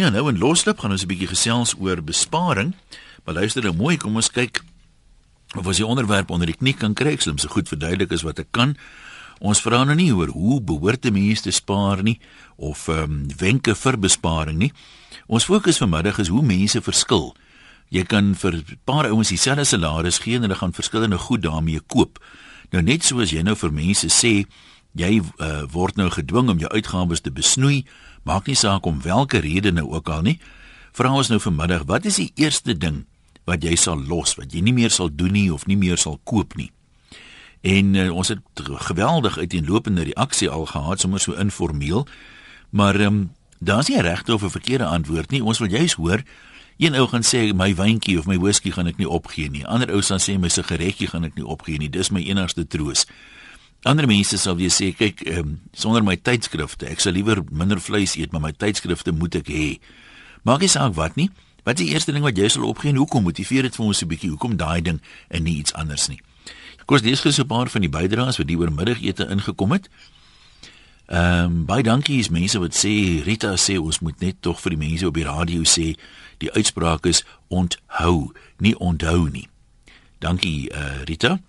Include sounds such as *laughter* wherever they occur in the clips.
Ja, nou in loslip gaan ons 'n bietjie gesels oor besparing. Maar luister nou mooi, kom ons kyk of ons die onderwerp onder die knie kan kry, slim so goed verduidelik as wat ek kan. Ons vra nou nie oor hoe behoort mense te spaar nie of ehm um, wenke vir besparing nie. Ons fokus vanmiddag is hoe mense verskil. Jy kan vir 'n paar ouens dieselfde salaris gee en hulle gaan verskillende goed daarmee koop. Nou net soos jy nou vir mense sê, jy uh, word nou gedwing om jou uitgawes te besnoei, maak nie saak om watter rede nou ook al nie. Vra ons nou vanmiddag, wat is die eerste ding wat jy sal los, wat jy nie meer sal doen nie of nie meer sal koop nie? En uh, ons het geweldig uiteenlopende reaksie al gehad, sommer so informeel. Maar ehm um, daar's nie 'n regte of 'n verkeerde antwoord nie. Ons wil juist hoor Een ou gaan sê my wyntjie of my whisky gaan ek nie opgee nie. Ander ou sal sê my sigaretjie gaan ek nie opgee nie. Dis my enigste troos. Ander mense sal weer sê kyk um, sonder my tydskrifte, ek sal liewer minder vleis eet, maar my tydskrifte moet ek hê. Maak nie saak wat nie. Wat is die eerste ding wat jy sal opgee en hoekom motiveer dit vir ons 'n bietjie? Hoekom daai ding en nie iets anders nie? Kos dis gesê 'n paar van die bydraes wat die oormiddagete ingekom het. Ehm um, baie dankie is mense wat sê Rita sê ons moet net tog vir die mense op die radio sê die uitspraak is onthou, nie onthou nie. Dankie uh, Rita.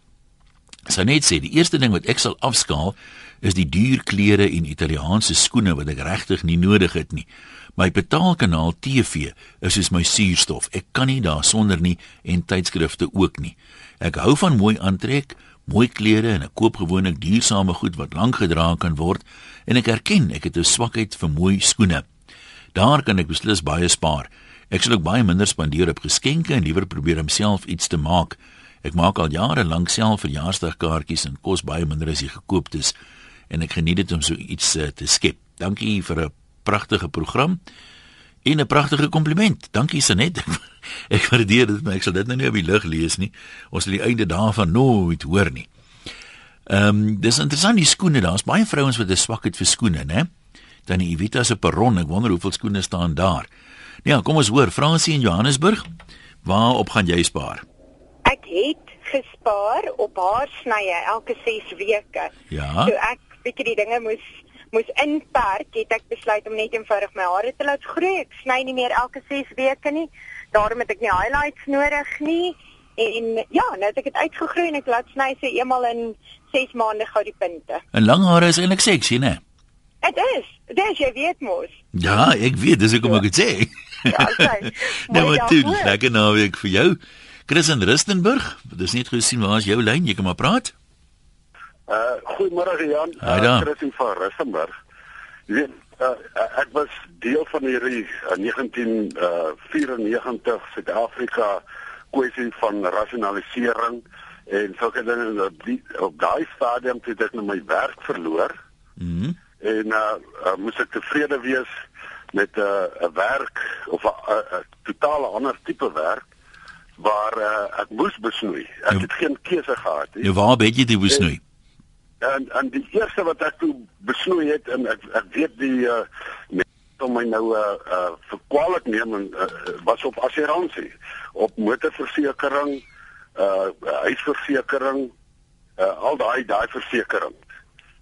Sy net sê die eerste ding wat ek sal afskaal is die duur klere en Italiaanse skoene wat ek regtig nie nodig het nie. My betaalkanaal TV is soos my suurstof. Ek kan nie daarsonder nie en tydskrifte ook nie. Ek hou van mooi aantrek, mooi klere en ek koop gewoonlik duursame goed wat lank gedra kan word en ek erken ek het 'n swakheid vir mooi skoene. Daar kan ek beslis baie spaar. Ek sal ook baie minder spandeer op geskenke en liewer probeer om self iets te maak. Ek maak al jare lank self verjaarsdagkaartjies en kos baie minder as die gekooptes en ek geniet dit om so iets uh, te skep. Dankie vir 'n pragtige program en 'n pragtige kompliment. Dankie Sanet. *laughs* ek waardeer dit, maar ek sal dit nou nie op die lug lees nie. Ons sal die einde daarvan nooit hoor nie. Ehm um, dis interessant die skoene, daar's baie vrouens wat 'n swakheid vir skoene, né? Dan die Evita se perron, ek wonder hoeveel skoene staan daar. Ja, kom ons hoor, Fransie in Johannesburg, waarop gaan jy spaar? Het gespaar op haarsnye elke 6 weke. Ja. So ek bietjie die dinge moes moes inperk, het ek besluit om net eenvoudig my hare te laat groei. Ek sny nie meer elke 6 weke nie. Daarom het ek nie highlights nodig nie. En ja, nou het ek dit uitgegroei en ek laat sny so eenmal in 6 maande gou die punte. En lang hare is eintlik seksie, né? Dit is. Dis jy weet mos. Ja, ek weet, dis ek kom ek dit sê. Ja, okay. *laughs* nou maar daarvoor. lekker naweek vir jou. Chris in Rustenburg, dis net gesien waar is jou lyn? Jy kan maar praat. Uh goeiemôre Jan. Hi daar. Chris in van Rustenburg. Jy weet, uh, ek was deel van hierdie uh, 1994 Suid-Afrika kwessie van rasionalisering en sulke dinge op die op daai stadium het ek nou my werk verloor Mhm. Mm en uh, uh moes ek tevrede wees met 'n uh, 'n werk of 'n uh, uh, totale ander tipe werk waar uh, ek moes besnoei. Ek Ja. het geen keuse gehad nie. Nou waar het jy dit besnoei? En en die eerste wat ek toe besnoei het en ek ek weet die uh om my nou uh uh verkwalik neem en uh, was op assuransie, op motorversekering, uh huisversekering, uh al daai daai versekering.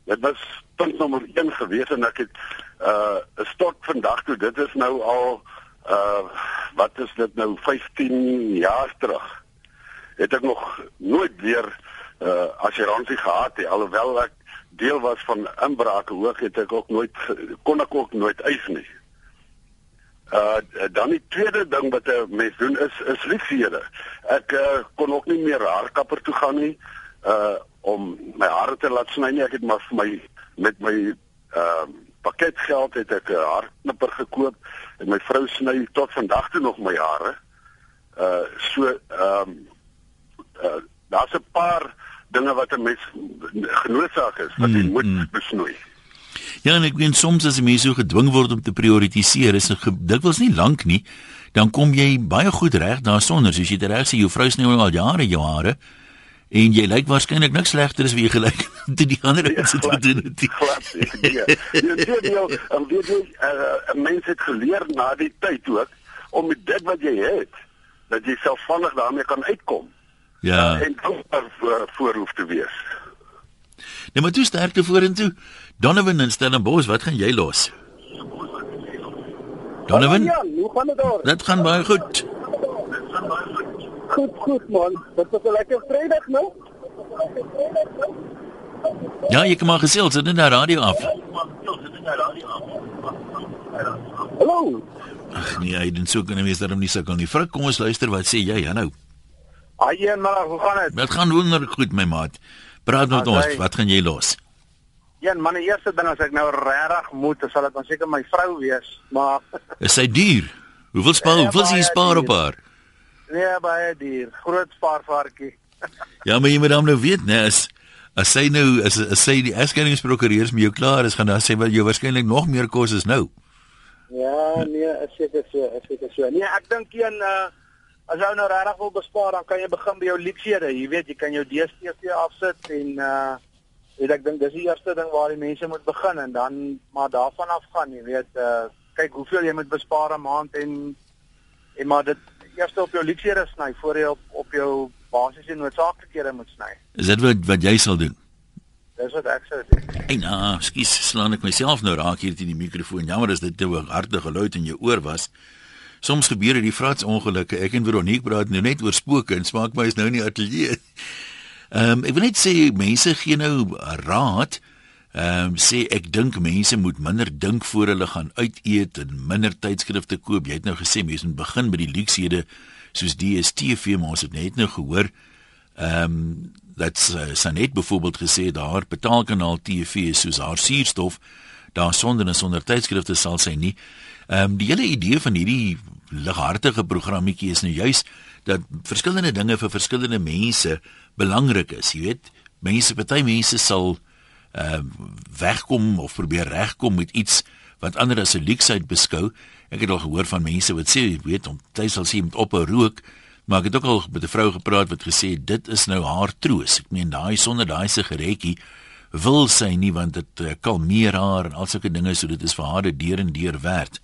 Dit was punt nommer 1 gewees en ek het uh tot vandag toe dit is nou al uh wat is dit nou 15 jaar terug het ek nog nooit weer uh assuransie gehad nie alhoewel ek deel was van inbrake hoog het ek ook nooit kon ek ook nooit eis nie. Uh dan die tweede ding wat 'n mens doen is is liefhede. Ek uh, kon ook nie meer haarkapper toe gaan nie uh om my hare te laat sny nie. Ek het maar vir my met my uh pakketgeld het ek 'n haarknipper gekoop en my vrou sny tot vandag toe nog my hare. Uh so ehm um, uh, daar's 'n paar dinge wat 'n mens genoodsaak is wat jy Mm, moet mm. besnoei. Ja, en ek weet soms as 'n mens so gedwing word om te prioritiseer, is dit dikwels nie lank nie, dan kom jy baie goed reg daarsonder. Soos jy dit reg sê, jou vrou sny al jare jou hare en jy lyk waarskynlik niks slegter as wie jy gelyk te die ander mense te doen het. Glad nie. Nee. Jy deel en weet jy uh, 'n mens het geleer na die tyd ook om met dit wat jy het dat jy selfstandig daarmee kan uitkom Ja. en dan voor, voor hoef te wees. Nee, maar toe sterkte vorentoe. Donovan in Stellenbosch, wat gaan jy los? Donovan? Ja, hoe gaan dit daar? Dit gaan baie goed. Goed, goed man. Dit was 'n lekker Vrydag, nou. Ja, jy kan maar gesels, dit is nou radio af. Hallo. Ag nee, hy doen so kan wees dat hom nie sukkel nie. Frik, kom ons luister wat sê jy, hallo. Haai, maar hoe gaan dit? Dit gaan wonderlik goed my maat. Praat met Ah, ons, jy- wat gaan jy los? Ja, man, die eerste ding as ek nou regtig moet, sal dit dan seker my vrou wees, maar Is sy duur? Hoeveel spaar, Ja, hoeveel sien jy spaar op haar? Nee, baie duur. Groot spaarvarkie. *laughs* Ja, maar jy moet dan nou weet, né, as as sy nou as, as sy die egskenningsprokureurs met jou klaar is, gaan dan sê wel jou waarskynlik nog meer kos as nou. Ja, nee, is seker so, is seker so. Nee, ek dink een uh as jy nou regtig wil bespaar, dan kan jy begin by jou lieksede. Jy weet, jy kan jou DStv afsit en uh weet ek dink dis die eerste ding waar die mense moet begin en dan maar daarvan af gaan, jy weet, uh kyk hoeveel jy moet bespaar 'n maand en en maar dit eers op jou lieksede sny voor jy op op jou basiese noodsaaklikhede moet sny. Is dit wat wat jy sal doen? Dis wat ek sou doen. Ey, nou, skus, slaan ek myself nou raak hier teen die mikrofoon. Jammer as dit te harde geluid in jou oor was. Soms gebeur dit die frats ongelukke. Ek en Veronique praat nou net oor spooke en smaak my is nou in die ateljee. Ehm um, ek wil net sê mense gee nou raad. Ehm um, sê ek dink mense moet minder dink voor hulle gaan uit eet en minder tydskrifte koop. Jy het nou gesê mense moet begin by die luuksede soos DStv, maar ons het net nou gehoor ehm um, dat uh, Sanet byvoorbeeld gesê daar betaalkanaal TV is soos haar suurstof daar sonder en sonder tydskrifte sal sy nie. Ehm um, die hele idee van hierdie lighartige programmetjie is nou juis dat verskillende dinge vir verskillende mense belangrik is. Jy weet, mense, party mense sal uh, wegkom of probeer regkom met iets wat ander as 'n luksheid beskou. Ek het al gehoor van mense wat sê, weet, om tyd sal sien met op 'n rook, maar ek het ook al met 'n vrou gepraat wat gesê dit is nou haar troos. Ek meen daai sonder daai sigaretjie wil sy nie want dit uh, kalmeer haar en al sulke dinge so dit is vir haar dit deur en deur werd.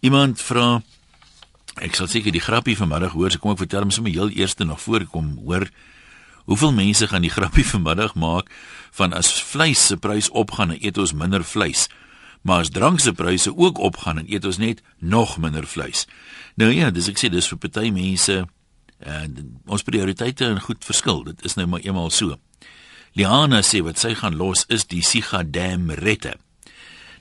Iemand vra ek sal seker die grappie vanmiddag hoor, so kom ek vertel hom sommer heel eerste nog voorkom hoor. Hoeveel mense gaan die grappie *laughs* vanmiddag maak van as vleis se prys opgaan en eet ons minder vleis. Maar as drank se pryse ook opgaan en eet ons net nog minder vleis. Nou ja, dis ek sê dis vir party mense en ons prioriteite en goed verskil. Dit is nou maar eenmal so. Liana sê wat sy gaan los is die Sigadam rette.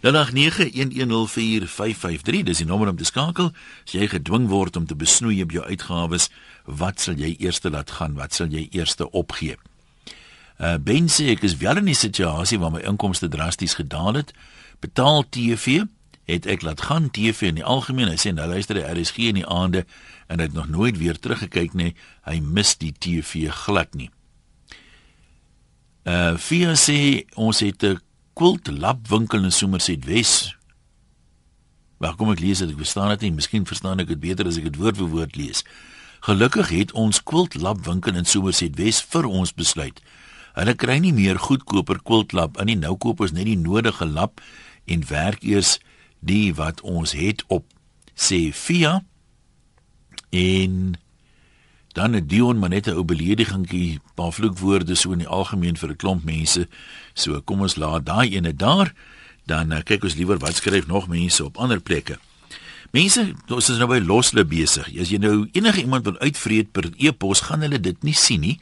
0891104553 dis die nommer om te skakel. As jy gedwing word om te besnoei op jou uitgawes, wat sal jy eers laat gaan? Wat sal jy eers opgee? Uh Ben sê ek is wel in 'n situasie waar my inkomste drasties gedaal het. Betaal TV het ek laat gaan TV in die algemeen. Hy sê nou luister hy RSG in die aande en hy het nog nooit weer teruggekyk nie. Hy mis die TV glad nie. Uh Via sê ons het 'n Quilt Lab winkel in Somerset Wes. Waar kom ek lees dit? Ek verstaan dit nie. Miskien verstaan ek dit beter as ek dit woord vir woord lees. Gelukkig het ons Quilt Lab winkel in Somerset Wes vir ons besluit. Hulle kry nie meer goedkoper Quilt Lab in nie. Nou koop ons net die nodige lap en werk eers die wat ons het op sê Via en dan 'n Dion maar net 'n ou beledigingkie, paar vloekwoorde so in die algemeen vir 'n klomp mense. So kom ons laat daai ene daar, dan uh, kyk ons liewer wat skryf nog mense op ander plekke. Mense, ons is nou by loslip besig. As jy nou enige iemand wil uitvreet per e-pos, gaan hulle dit nie sien nie.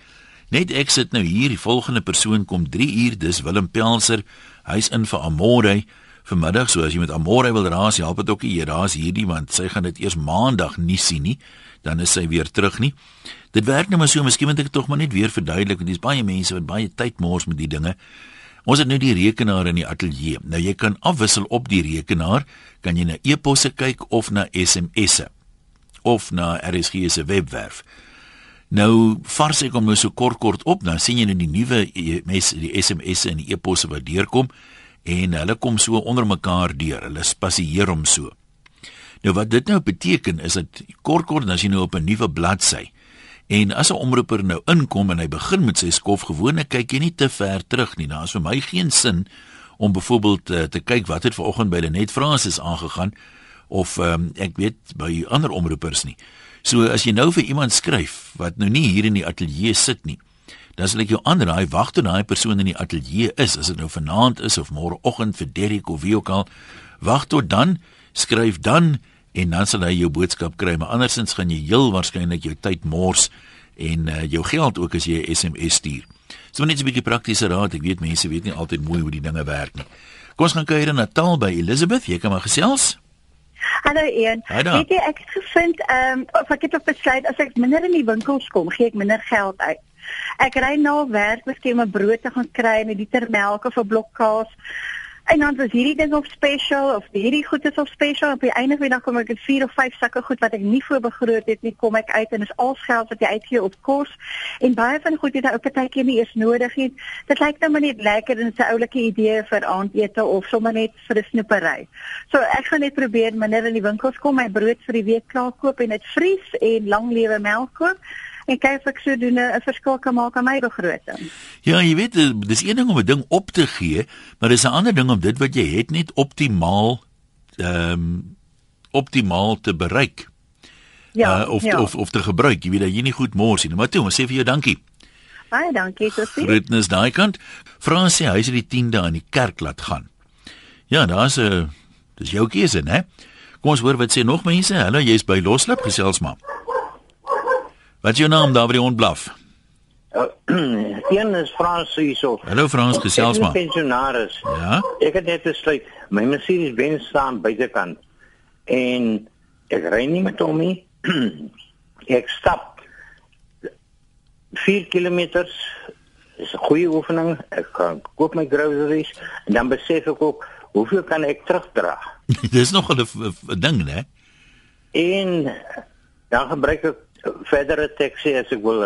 Net ek sit nou hier, die volgende persoon kom 3 uur, dis Willem Pelser. Hy's in vir Amore vanmiddag, so as jy met Amore wil raas, help dit ook nie raas hierdie want sy gaan dit eers maandag nie sien nie. Dan is sy weer terug nie. Dit werk nou maar so, miskien moet ek dit tog maar net weer verduidelik want dis baie mense wat baie tyd mors met die dinge. Ons het nou die rekenaar in die ateljee. Nou jy kan afwissel op die rekenaar, kan jy na e-posse kyk of na SMS'e of na RSG se webwerf. Nou vars ek hom nou so kort kort op, dan sien jy nou die nuwe mes die SMS'e en die e-posse wat deurkom en hulle kom so onder mekaar deur. Hulle spasieer hom so. Nou wat dit nou beteken is dat kort kort as jy nou op 'n nuwe bladsy en as 'n omroeper nou inkom en hy begin met sy skof gewoonlik kyk jy nie te ver terug nie. Daar is vir my geen sin om byvoorbeeld uh, te kyk wat het vanoggend by Lenet Fransis aangegaan of um, ek weet by ander omroepers nie. So as jy nou vir iemand skryf wat nou nie hier in die ateljee sit nie, dan sal ek jou aanraai wag tot daai persoon in die ateljee is, as dit nou vanaand is of môreoggend vir Derrick of wie ook al, wag tot dan, skryf dan en dan sal hy jou boodskap kry, maar andersins gaan jy heel waarskynlik jou tyd mors en uh, jou geld ook as jy 'n SMS stuur. So net 'n bietjie praktiese raad. Ek weet mense weet nie altyd mooi hoe die dinge werk nie. Kom ons gaan kuier in Natal by Elizabeth. Jy kan maar gesels. Hallo Ian. Weet jy ek het gevind ehm um, of ek het op besluit as ek minder in die winkels kom, gee ek minder geld uit. Ek ry na werk, miskien 'n brood te gaan kry en 'n liter melk of 'n blok kaas. En dan was hierdie ding op special of hierdie goed is op special op die einde van die dag kom ek met 4 of 5 sakke goed wat ek nie voor begroot het nie kom ek uit en is al geld wat jy uitgee op kos en baie van goed het jy ook partykeer nie eens nodig nie. Dit lyk nou maar net lekker en 'n oulike idee vir aandete of sommer net vir 'n snoepery. So ek gaan net probeer minder in die winkels kom, my brood vir die week klaar koop en dit vries en lang lewe melk koop en kyk of ek so doen 'n verskil kan maak aan my begroting. Ja, jy weet, eh, dis een ding om 'n ding op te gee, maar dis 'n ander ding om dit wat jy het net optimaal ehm um, optimaal te bereik. Ja, uh, of ja. of of te gebruik. Jy weet dat jy nie goed mors nie. Maar toe, ons sê vir jou dankie. Baie dankie, Sophie. Groetnis daai kant. Frans sê hy is die 10de aan die kerk laat gaan. Ja, daar's 'n dis jou keuse, né? Kom ons hoor wat sê nog mense. Hallo, jy's by Loslip gesels maar. Wat is jou naam daar by die onblaf? Uh, *clears throat* een is Frans hierso. Hallo Frans, gesels maar. Pensionaris. Ja. Ek het net besluit my Mercedes Benz staan buitekant en ek ry nie met hom nie. *clears throat* ek stap 4 km is 'n goeie oefening. Ek kan koop my groceries en dan besef ek ook hoeveel kan ek terugdra. *laughs* Dis nog 'n ding, né? En dan gebruik ek verdere taxi as ek wil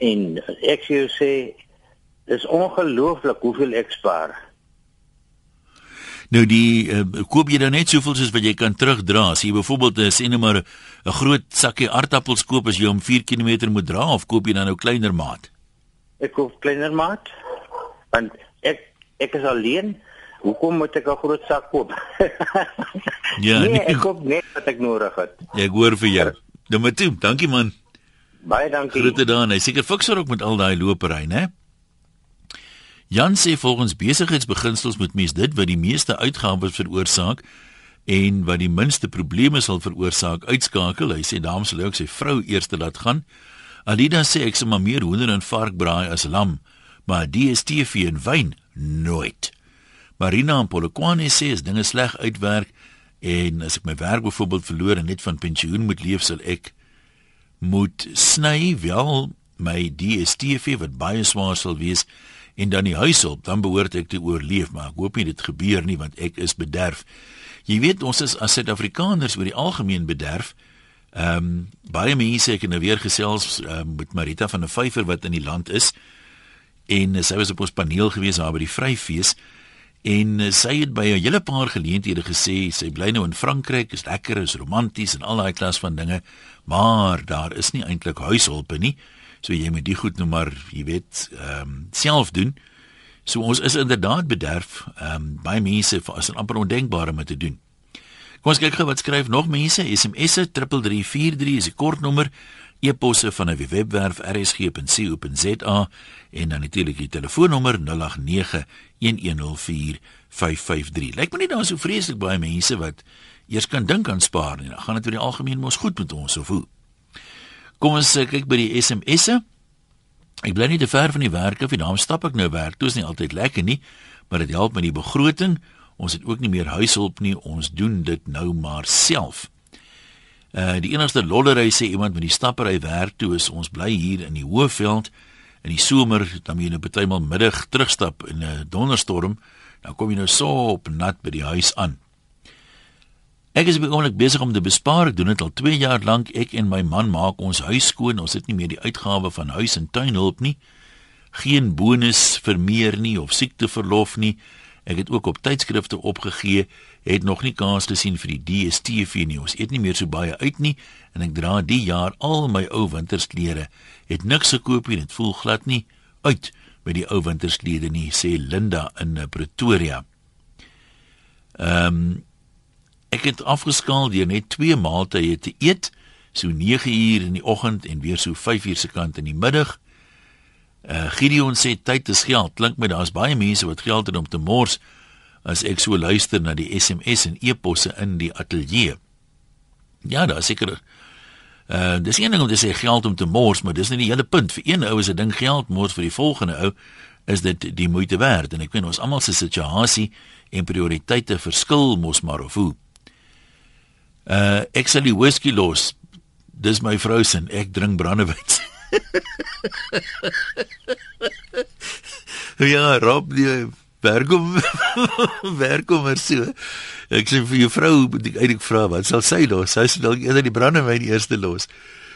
en ek sê sê is ongelooflik hoeveel ek spaar. Nou die uh, koop jy dan net soveel soos wat jy kan terugdra. As jy byvoorbeeld uh, sê net maar 'n groot sakkie aardappels koop as jy hom 4 km moet dra of koop jy dan nou kleiner maat? Ek koop kleiner maat. Want ek ek is alleen. Hoekom moet ek 'n groot sak koop? *laughs* ja, nee, nee, ek koop net wat ek nodig het. Ja, ek hoor vir jou. Dan moet toe. Dankie man. Baie dankie. Groete dan. Hy seker fikser ook met al daai lopery, né? Jan sê volgens besigheidsbeginsels moet mens dit wat die meeste uitgawes veroorsaak en wat die minste probleme sal veroorsaak uitskakel. Hy sê dames sal ook sy vrou eers laat gaan. Alida sê ek sal maar meer hoender en varkbraai as lam, maar DStv en wyn nooit. Marina en Polokwane sê as dinge sleg uitwerk en as ek my werk byvoorbeeld verloor en net van pensioen moet leef, sal ek moet sny wel my DStv wat baie swaar sal wees en dan die huishulp, dan behoort ek te oorleef, maar ek hoop nie dit gebeur nie want ek is bederf. Jy weet ons is as Suid-Afrikaners oor die algemeen bederf. Ehm um, baie mense ek het nou weer gesels um, met Marita van der Vyver wat in die land is en uh, sy was op ons paneel gewees daar by die Vryfees en uh, sy het by 'n hele paar geleenthede gesê sy bly nou in Frankryk, is lekker, is romanties en al daai klas van dinge, maar daar is nie eintlik huishulpe nie. So jy moet die goed nou maar, jy weet, ehm um, self doen. So ons is inderdaad bederf, ehm um, baie mense as 'n amper ondenkbare om te doen. Kom ons kyk gou wat skryf nog mense. SMS'e 3343 is 'n kort nommer e-posse van 'n webwerf rsg.co.za en dan natuurlik die telefoonnommer 0891104553. Lyk my nie daar so vreeslik baie mense wat eers kan dink aan spaar nie. Dan gaan dit oor die algemeen mos goed met ons of hoe. Kom ons eh, kyk by die SMS'e. Ek bly nie te ver van die werk af nie. Daarom stap ek nou werk. Dit is nie altyd lekker nie, maar dit help met die begroting. Ons het ook nie meer huishulp nie. Ons doen dit nou maar self. Uh die enigste lollery sê iemand met die stappery werk toe is ons bly hier in die Hoëveld in die somer dan moet jy nou bytelmal middag terugstap in 'n donderstorm dan kom jy nou so op nat by die huis aan. Ek is behoorlik besig om te bespaar. Ek doen dit al 2 jaar lank. Ek en my man maak ons huis skoon. Ons het nie meer die uitgawe van huis en tuinhulp nie. Geen bonus vir meer nie of siekteverlof nie. Ek het ook op tydskrifte opgegee, het nog nie kans gesien vir die DStv nie. Ons eet nie meer so baie uit nie en ek dra die jaar al my ou wintersklere. Het niks gekoop nie, dit voel glad nie uit met die ou wintersklere nie, sê Linda in eh, Pretoria. Ehm um, ek het afgeskaal deur net twee maaltye te eet, so 9 uur in die oggend en weer so 5 uur se kant in die middag. Uh Gideon sê tyd is geld. Klink my daar's baie mense wat geld het om te mors. As ek so luister na die SMS en e-posse in die ateljee. Ja, daar seker uh dis een ding om te sê geld om te mors, maar dis nie die hele punt. Vir een ou is 'n ding geld mors vir die volgende ou is dit die moeite werd en ek weet ons almal se situasie en prioriteite verskil mos maar of hoe. Uh ek sal die whisky los. Dis my vrou se, ek drink brandewyn. *laughs* ja, Rob, die werk om *laughs* werk om so. Ek sê vir jou vrou moet ek eintlik vra wat sal sy los? Sy sal dalk eerder die brandewyn eerste los.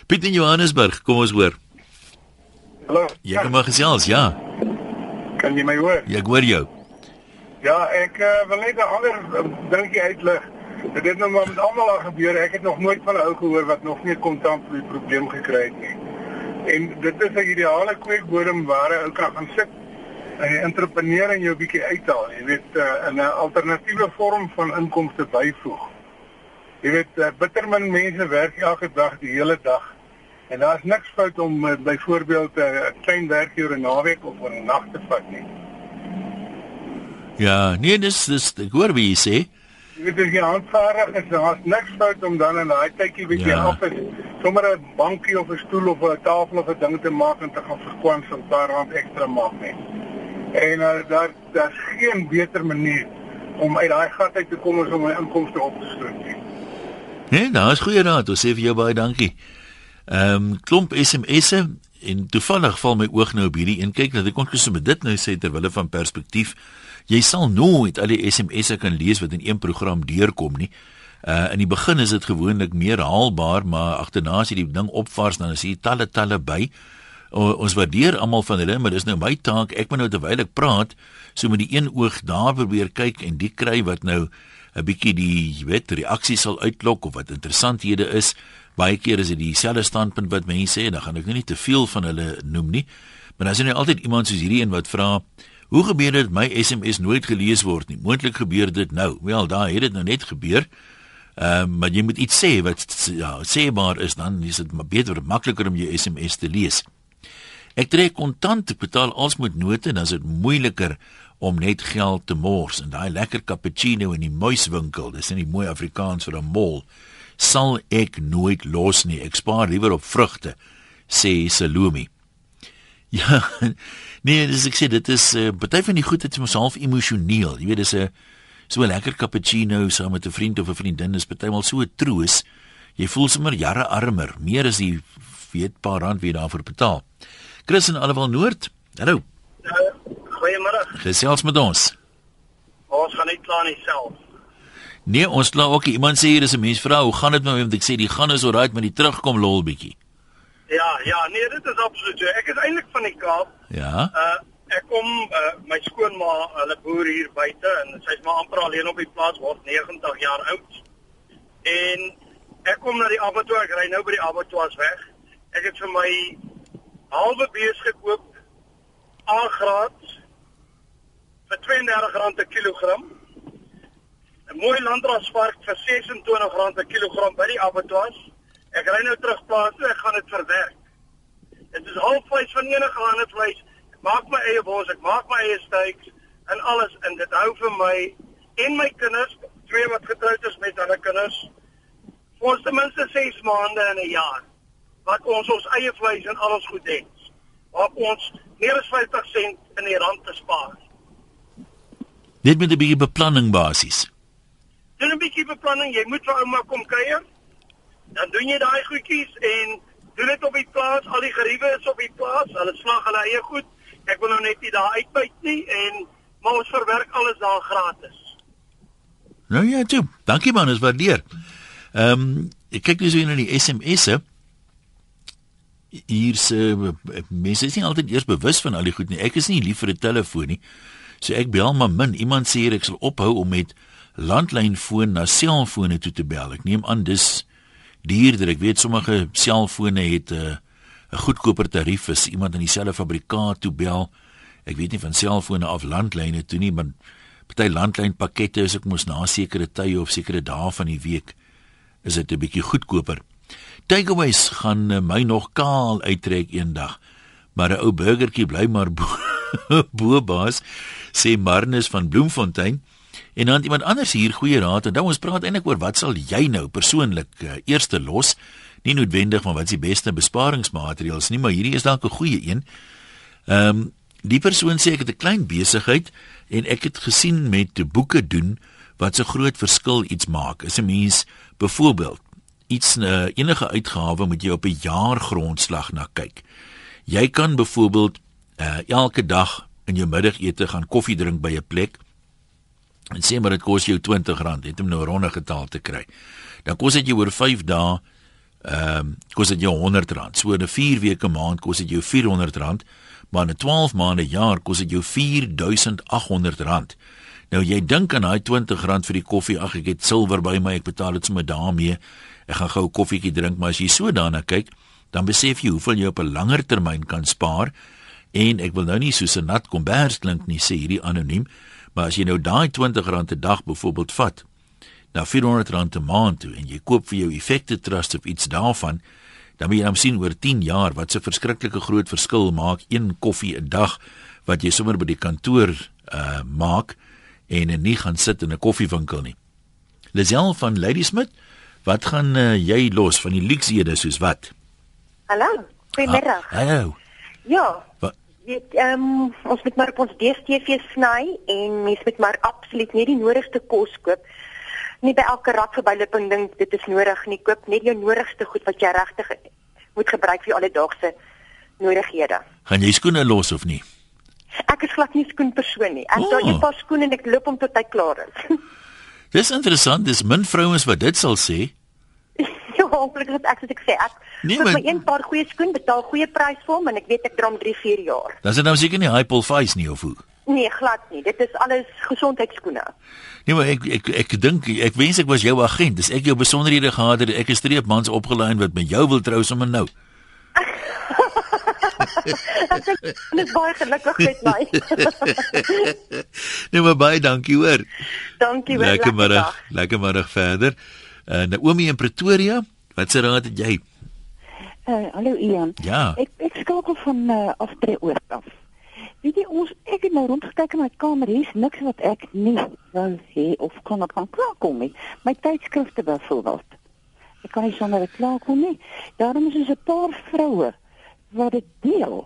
Piet in Johannesburg, kom ons hoor. Hallo. Jy kan maar gesels, ja. Kan jy my hoor? Ja, ek hoor jou. Ja, ek uh, wil net 'n ander uh, dingetjie uitlig. Dit het nou maar met almal al gebeur. Ek het nog nooit van 'n ou gehoor wat nog nie kontant vir die probleem gekry het nie. En dit is 'n ideale kweekbodem waar 'n ou kan gaan sit en die entrepreneur en jou bietjie uithaal. Jy weet uh, in 'n alternatiewe vorm van inkomste byvoeg. Jy weet uh, bittermin mense werk elke dag die hele dag. En daar's niks fout om uh, byvoorbeeld 'n uh, klein werkuur 'n naweek of 'n nag te vat nie. Ja, nee, dis dis ek hoor wie jy sê. Jy weet jy aanvaardig is daar's niks fout om dan in daai tydjie bietjie ja. af is sommer 'n bankie of 'n stoel of 'n tafel of 'n ding te maak en te gaan verkwans om 'n paar rand ekstra maak net. En uh, daar daar's geen beter manier om uit daai gat uit te kom as om my inkomste op te stoot nie. Nee, nou is goeie raad. Ons sê vir jou baie dankie. Ehm um, klomp SMS'e en toevallig val my oog nou op hierdie een. Kyk, dat ek kon gesê met dit nou sê terwyl hulle van perspektief jy sal nooit al die SMS'e kan lees wat in een program deurkom nie. Uh in die begin is dit gewoonlik meer haalbaar, maar agterna as jy die ding opvars dan is hier talle talle by. O, ons waardeer almal van hulle, maar dis nou my taak. Ek moet nou terwyl ek praat, so met die een oog daar probeer kyk en die kry wat nou 'n bietjie die weet reaksie sal uitlok of wat interessanthede is. Baie keer is dit dieselfde standpunt wat mense sê en dan gaan ek nou nie te veel van hulle noem nie. Maar dan is daar nou altyd iemand soos hierdie een wat vra, Hoe gebeur dit my SMS nooit gelees word nie? Moontlik gebeur dit nou. Wel, daar het dit nou net gebeur. Ehm, uh, maar jy moet iets sê wat ja, sêbaar is dan is dit beter makliker om jou SMS te lees. Ek trek kontant, ek betaal als met note en dan is dit moeiliker om net geld te mors en daai lekker cappuccino in die muiswinkel, dis in die mooi Afrikaans vir 'n mall, sal ek nooit los nie. Ek spaar liewer op vrugte, sê Salome. *laughs* Ja, nee, dis ek sê dit is uh, eh, party van die goed dit is mos half emosioneel. Jy weet dis 'n so 'n lekker cappuccino saam met 'n vriend of 'n vriendin is partymal so 'n troos. Jy voel sommer jare armer, meer as jy weet paar rand wie daarvoor betaal. Chris en Alwel Noord. Hallo. Goeiemôre. Gesels met ons. Ons gaan net klaar nie self. Nee, ons kla ook iemand sê hier is 'n mens vra, hoe gaan dit met my? Want ek sê die gaan is alright, maar die terugkom lol bietjie. Ja, ja, nee, dit is absoluut so. Ek is eintlik van die Kaap. Ja. Uh ek kom uh my skoonma, hulle boer hier buite en sy's maar amper alleen op die plaas word 90 jaar oud. En ek kom na die abattoir, ek ry nou by die abattoirs weg. Ek het vir my halwe bees gekoop A-graad vir R32 per kilogram. 'n Mooi landrasvark vir R26 per kilogram by die abattoirs. Ek ry nou terug plaas toe, ek gaan dit verwerk. Dit is al vleis van enige ander vleis. Ek maak my eie bors, ek maak my eie steaks en alles en dit hou vir my en my kinders, twee wat getroud is met ander kinders, vir ons ten minste 6 maande in 'n jaar wat ons ons eie vleis en alles goed het. Waar ons meer as 50 sent in die rand te spaar. Dit moet 'n bietjie beplanning basies. Doen 'n bietjie beplanning, jy moet vir ouma kom kuier dan doen jy daai goedjies en doen dit op die plaas. Al die geriewe is op die plaas. Hulle slag hulle eie goed. Ek wil nou net nie daar uitbyt nie en maar ons verwerk alles daar gratis. Nou ja, toe. Dankie man, is waardeer. Ehm um, ek kyk net so in die SMS'e. Hier se mense is nie altyd eers bewus van al die goed nie. Ek is nie lief vir 'n telefoon nie. So ek bel maar min. Iemand sê ek sal ophou om met landlynfoon na selfone toe te bel. Ek neem aan dis duurder. Ek weet sommige selfone het 'n uh, goedkoper tarief as iemand in dieselfde fabrikaat toe bel. Ek weet nie van selfone af landlyne toe nie, maar party landlynpakkette is ek mos na sekere tye of sekere dae van die week is dit 'n bietjie goedkoper. Takeaways gaan uh, my nog kaal uittrek eendag. Maar 'n ou burgertjie bly maar bo, *laughs* bo baas sê Marnus van Bloemfontein. En dan iemand anders hier goeie raad dan ons praat eintlik oor wat sal jy nou persoonlik uh, eerste los? Nie noodwendig van wat is die beste besparingsmaatreëls nie, maar hierdie is dalk 'n goeie een. Ehm um, die persoon sê ek het 'n klein besigheid en ek het gesien met boeke doen wat so groot verskil iets maak. Is 'n mens byvoorbeeld iets uh, enige uitgawe moet jy op 'n jaar grondslag na kyk. Jy kan byvoorbeeld uh, elke dag in jou middagete gaan koffie drink by 'n plek en sê maar dit kos jou R20, het hom nou 'n ronde getal te kry. Dan kos dit jou oor 5 dae ehm um, kos dit jou R100. So in 'n 4 weke maand kos dit jou R400, maar in 'n 12 maande jaar kos dit jou R4800. Nou jy dink aan daai R20 vir die koffie, ag ek het silwer by my, ek betaal dit sommer daarmee. Ek gaan gou 'n koffietjie drink, maar as jy so daarna kyk, dan besef jy hoeveel jy op 'n langer termyn kan spaar. En ek wil nou nie soos 'n nat kombers klink nie, sê hierdie anoniem, maar as jy nou daai R20 'n dag byvoorbeeld vat, na R400 'n maand toe en jy koop vir jou effekte trust of iets daarvan, dan moet jy dan sien oor 10 jaar wat se verskriklike groot verskil maak een koffie 'n dag wat jy sommer by die kantoor uh maak en nie gaan sit in 'n koffiewinkel nie. Lisel van Ladysmith, wat gaan uh, jy los van die luksehede soos wat? Hallo, goeiemiddag. Ah, hallo. Ja. Wat Ehm um, ons moet maar op ons DStv sny en mens moet maar absoluut nie die nodigste kos koop nie by elke rak verbyloping dink dit is nodig nie. Koop net jou nodigste goed wat jy regtig moet gebruik vir alledaagse nodighede. Gaan jy skoene los of nie? Ek is glad nie skoen persoon nie. Ek oh. het 'n paar skoene en ek loop om tot hy klaar is. *laughs* dis interessant, dis min vrouens wat dit sal sê. ja, ongelukkig het ek soos ek sê, ek nee, koop my een paar goeie skoen, betaal goeie prys vir hom en ek weet ek dra hom 3, 4 jaar. Dan is dit nou seker nie high profile nie of hoe? Nee, glad nie. Dit is alles gesondheidskoene. Nee, maar ek ek ek dink ek wens ek was jou agent. Dis ek jou besonderhede gehad het. Ek is streepmans opgelyn wat met jou wil trou sommer nou. Ek is baie gelukkig met my. *laughs* nee, maar baie dankie hoor. Dankie weer. Lekker middag. Lekker middag verder. Uh, Naomi in Pretoria, wat se raad het jy? Uh, hallo Ian. Ja. Ek ek skakel van uh, aftree oor af. Weet jy ons ek het nou rondgekyk in my kamer, hier's niks wat ek nie wou hê of kan ek kan klaarkom nie. My tydskrifte byvoorbeeld. Ek kan nie sonder dit klaarkom nie. Daarom is er 'n paar vroue wat dit deel.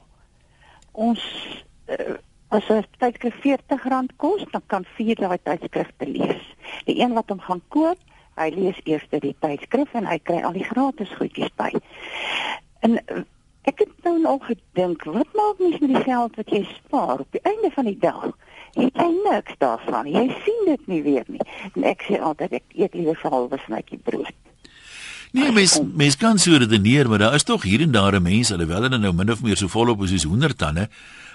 Ons uh, as 'n tydskrif R40 kos, dan kan vier daai tydskrifte lees. Die een wat hom gaan koop, hy lees eers die tydskrif en hy kry al die gratis goedjies by. En Ek het nou al gedink, wat maak mens met die geld wat jy spaar op die einde van die dag? Jy kry niks daarvan. Jy sien dit nie weer nie. En ek sê altyd ek eet liewer vir halwe snytjie brood. Nee, mens mens kan so redeneer, maar daar is tog hier en daar mense, alhoewel hulle nou min of meer so volop is soos honderdtanne,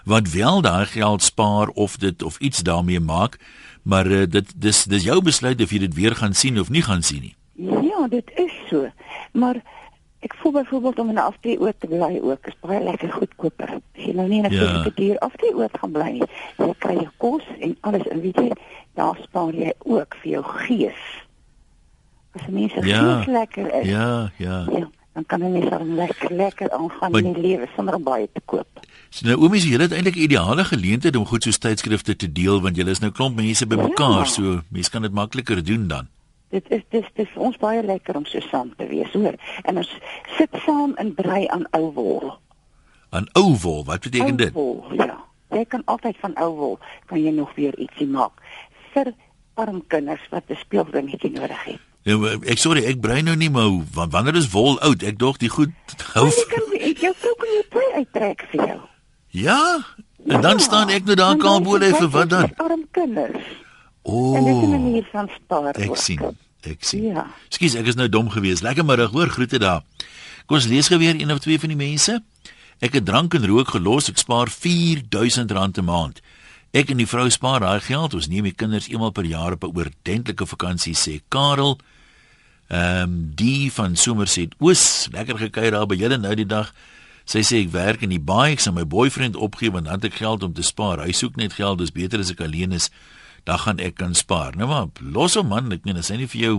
wat wel daai geld spaar of dit of iets daarmee maak, maar uh, dit dis dis jou besluit of jy dit weer gaan sien of nie gaan sien nie. Ja, dit is so. Maar Ek voel byvoorbeeld om in 'n afdrie oor te bly ook is baie lekker goedkoper. As jy nou nie in 'n ja. duur afdrie oor gaan bly nie, jy kry jou kos en alles en weet jy, daar spaar jy ook vir jou gees. As mense ja. gees lekker is. Ja, ja. Ja, dan kan net so lekker lekker aangaan in die lewe sonder om baie te koop. So nou oom is jy het eintlik 'n ideale geleentheid om goed so tydskrifte te deel want jy is nou klomp mense bymekaar, ja. so mense kan dit makliker doen dan dit is dis dis vir ons baie lekker om so saam te wees hoor en ons sit saam in brei aan ou wol aan ou wol wat beteken dit wol, ja jy kan altyd van ou wol kan jy nog weer ietsie maak vir arm kinders wat 'n speeldingetjie nodig het Ja, ek sorry, ek brei nou nie maar wanneer is wol oud? Ek dog die goed *laughs* hou. Ek kan ek jou sou kan jy brei uittrek vir jou. Ja, en dan ja, staan ek nou daar kaal bo lê vir wat dan? Arm kinders. O. En dit is 'n manier van spaar. Ek sien. Ek sien. Ja. Skus, ek is nou dom geweest. Lekker middag, hoor, groete daar. Kom ons lees geweer een of twee van die mense. Ek het drank en rook gelos. Ek spaar R4000 'n maand. Ek en die vrou spaar daai geld. Ons neem die kinders eenmal per jaar op 'n oordentlike vakansie, sê Karel. Ehm um, die van Somerset Oos, lekker gekuier daar by julle nou die dag. Sy sê ek werk in die baie, ek sal my boyfriend opgee want dan het ek geld om te spaar. Hy soek net geld, dis beter as ek alleen is dan gaan ek kan spaar. Nou maar los hom man, ek meen as hy nie vir jou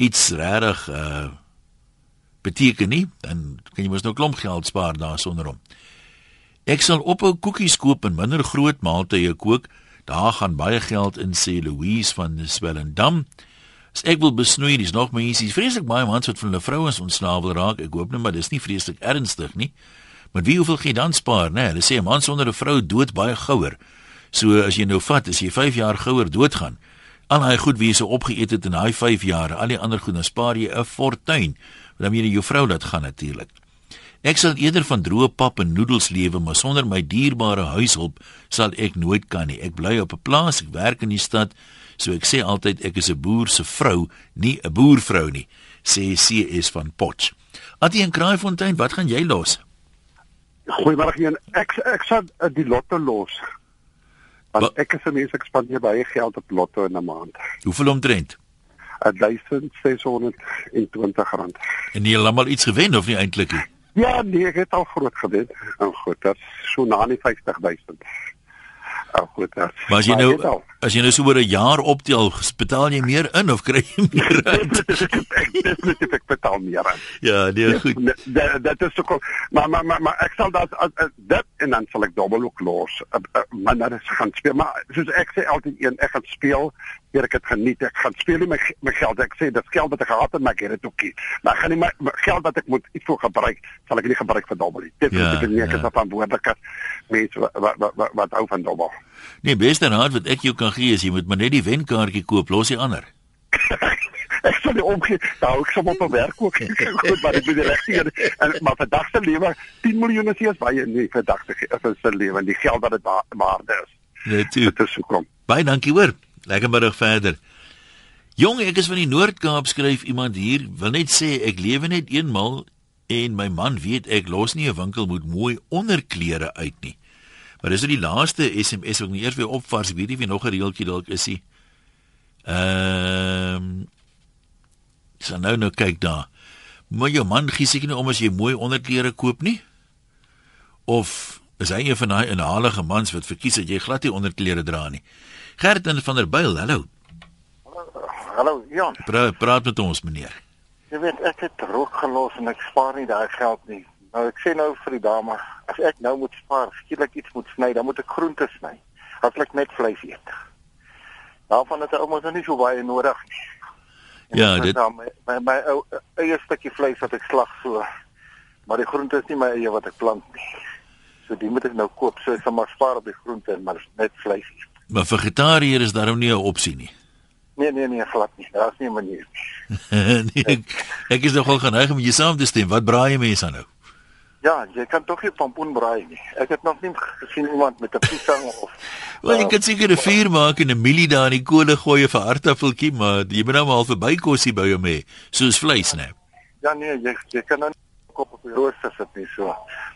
iets regtig uh beteken nie, dan kan jy mos nou klomp geld spaar daar sonder hom. Ek sal ophou koekies koop en minder groot maaltye kook. Daar gaan baie geld in sê Louise van Swellendam. As ek wil besnoei, dis nog mense, dis vreeslik baie mans wat van hulle vrouens ontslaaf wil raak. Ek hoop net maar dis nie vreeslik ernstig nie. Maar wie hoeveel gee dan spaar, né? Hulle sê 'n man sonder 'n vrou dood baie gouer. So as jy nou vat, as jy 5 jaar gouer doodgaan, al hy goed wie jy so opgeëet het in daai 5 jaar, al die ander goed, dan spaar jy 'n fortuin. Want dan moet jy jou vrou laat gaan natuurlik. Ek sal eerder van droë pap en noedels lewe, maar sonder my dierbare huishulp sal ek nooit kan nie. Ek bly op 'n plaas, ek werk in die stad. So ek sê altyd ek is 'n boer se vrou, nie 'n boervrou nie, sê CS van Potch. Atie en Kraaifontein, wat gaan jy los? Goeiemôre een. Ek ek sal uh, die lotto los. Want Ba ek is 'n mens ek spandeer baie geld op lotto in 'n maand. Hoeveel omtrent? 1620 rand. En jy het almal iets gewen of nie eintlik nie? Ja, nee, ek het al groot gewen. En goed, dit is so na die 50000. Ou goed, dit. Maar as jy nou as jy nou so oor 'n jaar optel, betaal jy meer in of kry jy meer *laughs* uit? Definitief ek betaal meer in. Ja, nee, goed. Dat dit is kom. Maar maar maar, maar ek sal dat dit en dan sal ek dubbel ook los. Maar dan is gaan speel, maar soos ek sê altyd een, ek gaan speel hier ek het geniet ek gaan speel my my geld ek sê dit geld wat ek gehad het maar ek het dit ook nie maar gaan nie my, my geld wat ek moet iets voor gebruik sal ek nie gebruik vir dobbel nie dit ja, is nie ek ja. is verantwoordelik mense wat wat, wat wat wat hou van dobbel nee beste raad wat ek jou kan gee is jy moet maar net die wenkaartjie koop los die ander. *laughs* Ek sal nie omgee nou ek sal op werk ook. *laughs* Goed maar ek moet die regte en maar vandag se lewe 10 miljoen is baie nie vandag se lewe die geld wat dit waarde is. Net dit is so kom baie dankie hoor. Lekker middag verder. Jong, ek is van die Noord-Kaap skryf iemand hier, wil net sê ek lewe net eenmal en my man weet ek los nie 'n winkel moet mooi onderklere uit nie. Maar dis nou die laaste SMS wat ek nie eers weer opvars, weet nie wie nog 'n reeltjie dalk is nie. Ehm um, So nou nou kyk daar. Moet jou man gee seker nie om as jy mooi onderklere koop nie? Of is hy een van daai inhalige mans wat verkies dat jy glad nie onderklere dra nie? Gerten van der Byl, hallo. Hallo, Jan. Pra, praat met ons, meneer. Jy weet ek het rook gelos en ek spaar nie daai geld nie. Nou ek sê nou vir die dame, as ek nou moet spaar, skielik iets moet sny, dan moet ek groente sny. As ek net vleis eet. Daarvan het ek almoes nou nie so baie nodig nie. En ja, dit my my, my ou eie stukkie vleis wat ek slag so. Maar die groente is nie my eie wat ek plant nie. So die moet ek nou koop, so ek sal maar spaar op die groente, maar net vleis eet. Maar vegetariër is daarom nie 'n opsie nie. *laughs* Nee nee nee, glad nie. Daar's nie 'n manier nie. *laughs* nee, ek, ek is nogal geneig om jy saam te stem. Wat braai jy mense aan nou? Ja, jy kan tog nie pompoen braai nie. Ek het nog nie gesien iemand met 'n piesang of Wel, jy kan seker 'n vuur maak en 'n mielie daar in die kolle gooi vir hartafeltjie, maar jy moet nou maar al verbykosie by hom hê, soos vleis, né? Ja nee, jy jy kan nou kop op die rooster sit nie so.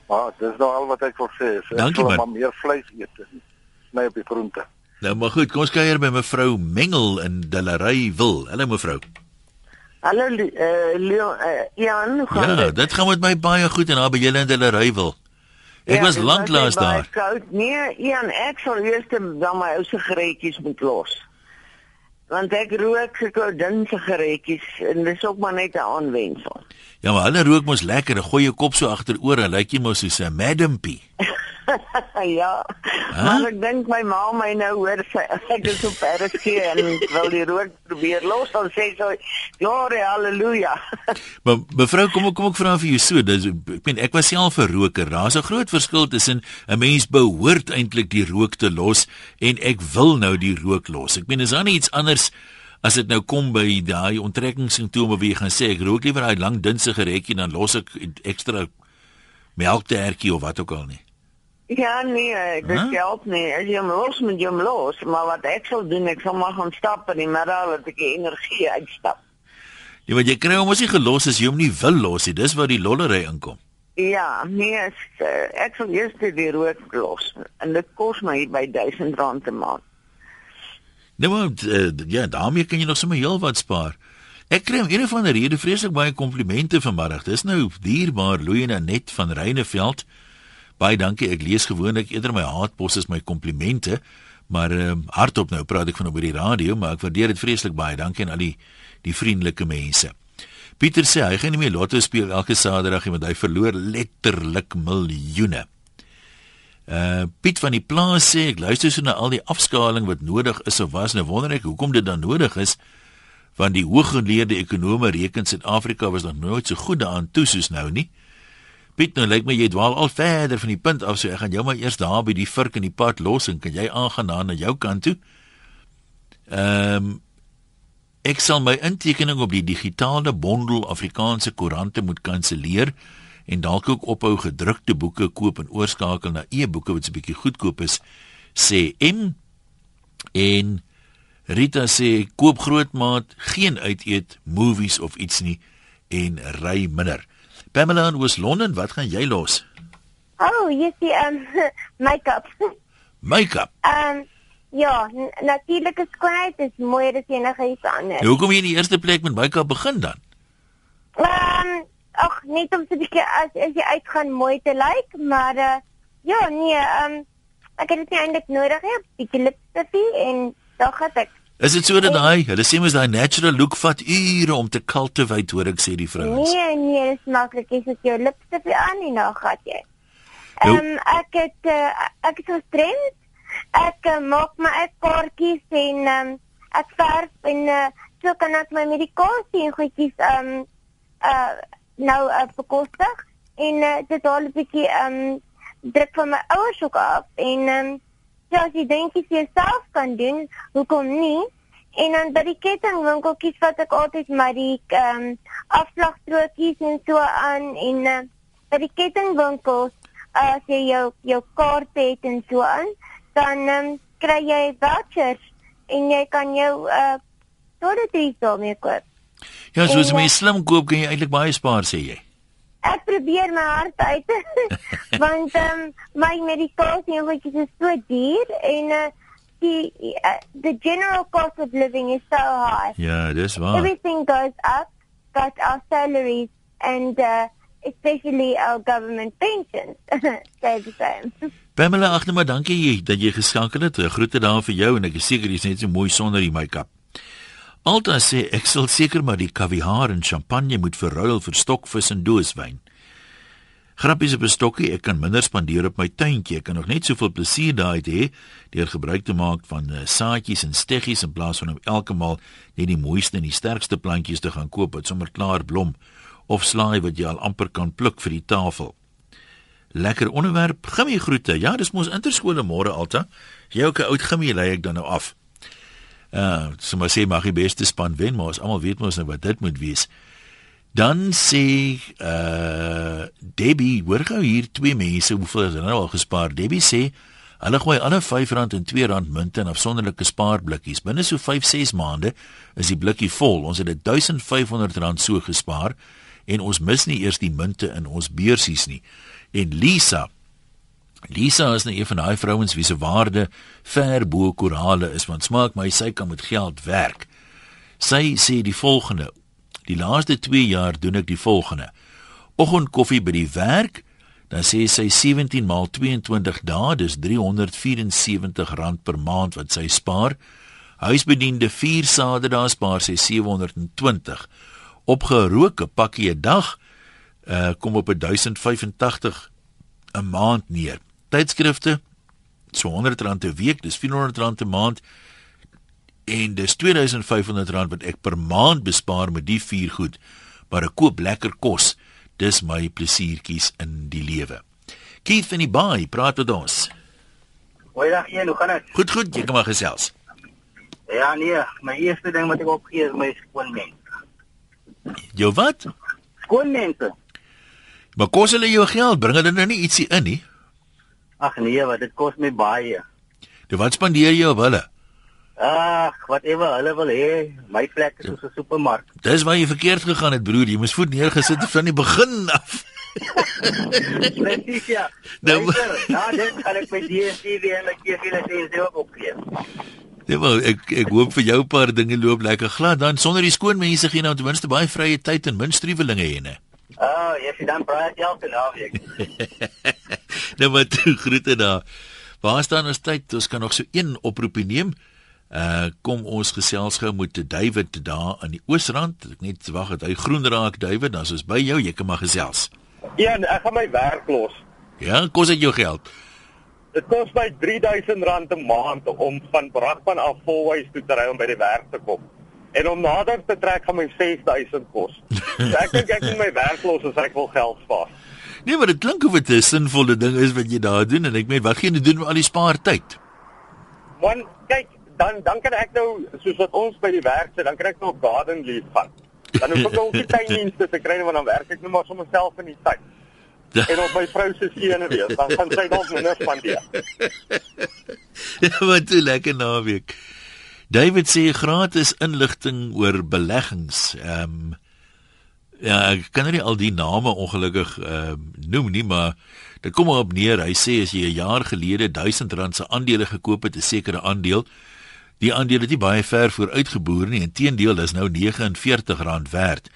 Maar dis nou al wat ek wil sê. Ek Dankie, wil maar meer vleis eet. Sny op die groente. Nou maar goed, kom ons kuier by mevrou Mengel in Dillery wil. Hallo mevrou. Hallo eh uh, Leon uh, Jan, hoe gaan ja, dit? Ja, dit gaan met my baie goed en daar by julle in wil. Ek ja, was lanklaas daar. Koud. Nee, Jan, ek sal eers dan my ou sigaretjies moet los. Want ek rook so dun sigaretjies en dis ook maar net 'n aanwensel. Ja, maar hulle rook mos lekker, gooi jou kop so agteroor en lyk jy mos soos 'n Madam P. *laughs* *laughs* ja. Huh? Maar ek dink my ma my nou hoor sy ek is op RSG en wil die rook probeer los dan sê sy gloria haleluja. *laughs* maar mevrou kom kom ek vra vir jou so dis ek meen ek was self 'n roker. Daar's 'n groot verskil tussen 'n mens behoort eintlik die rook te los en ek wil nou die rook los. Ek meen is daar nie iets anders As dit nou kom by daai onttrekkingssimptome wie gaan sê ek rook liewer daai lang dun sigaretjie dan los ek ekstra melktertjie of wat ook al nie. Ja, nee, dit huh? help nie. As jy hom los moet jy hom los, maar wat ek sal doen, ek sal maar gaan stap in die middag dat ek energie uitstap. Ja, want jy kry hom as jy gelos is, jy hom nie wil los nie. Dis waar die lollery inkom. Ja, nee, is, uh, ek sal eers die rook los en dit kos my by R1000 'n maand. Nee, maar uh, ja, daarmee kan jy nog sommer heel wat spaar. Ek kry om een of ander rede vreeslik baie komplimente vanmiddag. Dis nou dierbaar Louie net van Reyneveld. Baie dankie. Ek lees gewoonlik eerder my haatpos as my komplimente, maar ehm uh, hardop nou praat ek van op die radio, maar ek waardeer dit vreeslik baie. Dankie aan al die die vriendelike mense. Pieter sê hy gaan nie meer lotto speel elke Saterdag nie want hy verloor letterlik miljoene. Uh Piet van die plaas sê ek luister so na al die afskaling wat nodig is of was nou wonder ek hoekom dit dan nodig is want die hooggeleerde ekonome reken Suid-Afrika was nog nooit so goed daaraan toe soos nou nie. Piet nou lyk my jy dwaal al verder van die punt af so ek gaan jou maar eers daar by die vurk in die pad los en kan jy aangaan na na jou kant toe. Ehm um, ek sal my intekening op die digitale bondel Afrikaanse koerante moet kanselleer en dalk ook ophou gedrukte boeke koop en oorskakel na e-boeke wat 'n bietjie goedkoop is sê M en Rita sê koop grootmaat geen uit eet movies of iets nie en ry minder. Pamela in Wes-London, wat gaan jy los? Oh, jy sien um *laughs* make-up. *laughs* Make-up. Um ja, natuurlike skoonheid is mooier as enige iets anders. Nou, hoekom jy in die eerste plek met make-up begin dan? Um ag net om so 'n bietjie as as jy uitgaan mooi te lyk, like, maar uh, ja, nee, um ek het dit nie eintlik nodig nie, 'n bietjie lipstifie en dan gaan ek Is dit so dat daai, hulle sê mos daai natural look vat ure om te cultivate, hoor ek sê die vrouens. Nee, nee, dit is maklik, jy sit jou lipstifie aan en dan gaan jy. Ehm um, ek het uh, ek is gestremd. Ek uh, maak my ek kaartjies en ehm um, ek verf en uh, so kan ek my medikasie en goedjies ehm um, uh nou uh, bekostig en uh, dit al 'n bietjie ehm um, druk van my ouers ook af en ehm um, so as jy dink jy self kan doen, hoekom nie? En dan by die kettingwinkeltjies wat ek altyd maar die ehm um, afslagstrokies en so aan en uh, by die kettingwinkels as jy jou jou kaart het en so aan, dan um, kry jy vouchers en jy kan jou uh toiletries daarmee koop. Ja, so as jy slim koop, kan jy eintlik baie spaar sê jy. Ek probeer my hart uit. *laughs* want ehm um, my medikasie en wat is so duur en uh, die uh, the general cost of living is so high. Ja, dis waar. Everything goes up, but our salaries and uh, especially our government pensions *laughs* stay the same. Pamela, ag nee maar dankie dat jy geskakel het. Groete daar vir jou en ek is seker jy's net so mooi sonder die make-up. Alta sê ek sal seker maar die kaviaar en champagne moet verruil vir stokvis en dooswyn. Grappies op 'n stokkie, ek kan minder spandeer op my tuintjie. Ek kan nog net soveel plesier daai hê deur gebruik te maak van uh, saadjies en steggies in plaas van om elke maal net die mooiste en die sterkste plantjies te gaan koop wat sommer klaar blom of slaai wat jy al amper kan pluk vir die tafel. Lekker onderwerp, gimmie groete. Ja, dis mos interskole môre Alta. Jy ook 'n oud gimmie lei ek dan nou af. Uh, so maar sê mag die beste span wen, maar ons almal weet mos nou wat dit moet wees. Dan sê uh Debbie, hoor gou hier twee mense, hoeveel is hulle nou al gespaar? Debbie sê hulle gooi alle R5 en R2 munte in afsonderlike spaarblikkies. Binne so 5-6 maande is die blikkie vol. Ons het dit R1500 so gespaar en ons mis nie eers die munte in ons beursies nie. En Lisa Lisa is nou een van daai vrouens wie se waarde ver bo korale is want smaak my sy kan met geld werk. Sy sê die volgende: Die laaste 2 jaar doen ek die volgende. Oggend koffie by die werk, dan sê sy 17 maal 22 dae, dis R374 per maand wat sy spaar. Huisbediende 4 Saterdae spaar sy 720. Opgerooke pakkie 'n dag uh kom op 1085 'n maand neer tydskrifte so R100 'n week, dis R400 'n maand en dis R2500 wat ek per maand bespaar met die vier goed. Maar ek koop lekker kos. Dis my plesiertjies in die lewe. Keith in die baai, praat met ons. Goeiedag, een, hoe gaan dit? Goed, goed, jy kom maar gesels. Ja, nee, my eerste ding wat ek opgee is my skoonmense. Jou wat? Skoonmense. Maar kos hulle jou geld? Bring hulle nou nie ietsie in nie? Ag nee, wat dit kos my baie. Jy wat spandeer jy op hulle? Ag, whatever hulle wil hê, my plek is soos 'n supermark. Dis waar jy verkeerd gegaan het, broer. Jy moes voet neergesit het van die begin af. Presies ja. Nou, nou dit kan ek met DStv en my keer sien se ook opgee. Ja, wel, ek ek hoop vir jou paar dinge loop lekker glad dan sonder die skoon mense gee nou ten minste baie vrye tyd en min struwelinge hê, né? Oh, jy het dan help en al ek. nou maar toe groete daar. Waar staan ons tyd? Ons kan nog so een oproepie neem. Uh kom ons gesels gou met David daar aan die Oosrand. Ek net wag dat hy groen raak David, dan is ons by jou. Jy kan maar gesels. Ja, ek gaan my werk los. Ja, kos dit jou geld? Dit kos my R3000 'n maand om van Brakpan af volwys toe te ry om by die werk te kom. En om nader te trek gaan my R6000 kos. So ek dink ek moet my werk los as ek wil geld spaar. Nee, maar dit klink of dit 'n sinvolle ding is wat jy daar doen en ek meen wat gaan jy doen met al die spaartyd? Want kyk, dan dan kan ek nou soos wat ons by die werk sit, dan kan ek nou op garden leave gaan. Dan hoef ek ook nie tuindienste te kry nie want dan werk ek net maar sommer self in die tuin. en op my vrou se seene wees, dan gaan sy dalk minder spandeer. *laughs* ja, wat 'n lekker naweek. David sê gratis inligting oor beleggings. Ehm um, Ja, ek kan nie al die name ongelukkig uh, noem nie, maar dit kom op neer. Hy sê as jy 'n jaar gelede R1000 se aandele gekoop het, 'n sekere aandeel, die aandeel het nie baie ver vooruit geboer nie. Inteendeel, dis nou R49 werd.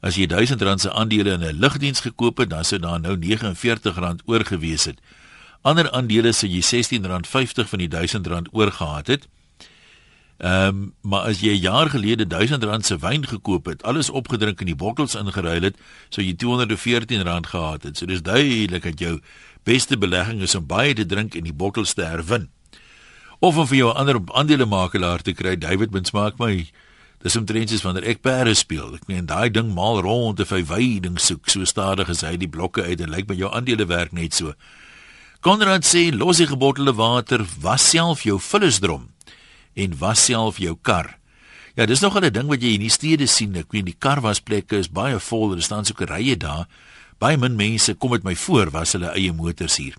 As jy R1000 se aandele in 'n lugdiens gekoop het, dan sou daar nou R49 oorgewees het. Ander aandele sou jy R16.50 van die R1000 oorgehad het. Ehm um, maar as jy 'n jaar gelede R1000 se wyn gekoop het, alles opgedrink en die bottels ingeruil het, sou jy R214 gehad het. So dis duidelik dat jou beste belegging is om baie te drink en die bottels te herwin. Of om vir jou 'n ander aandelemakelaar te kry, David Binsmaak my. Dis omtrent soos wanneer ek perde speel. Ek meen daai ding maal rond of hy wyding soek so stadig as hy die blokke uit en lyk my jou aandele werk net so. Konrad sê los die gebottelde water, was self jou vullisdrom en was self jou kar. Ja, dis nog 'n ding wat jy in die stede sien. Ek weet die karwasplekke is baie vol. Er staan soeke rye daar. Baie min mense kom met my voor was hulle eie motors hier.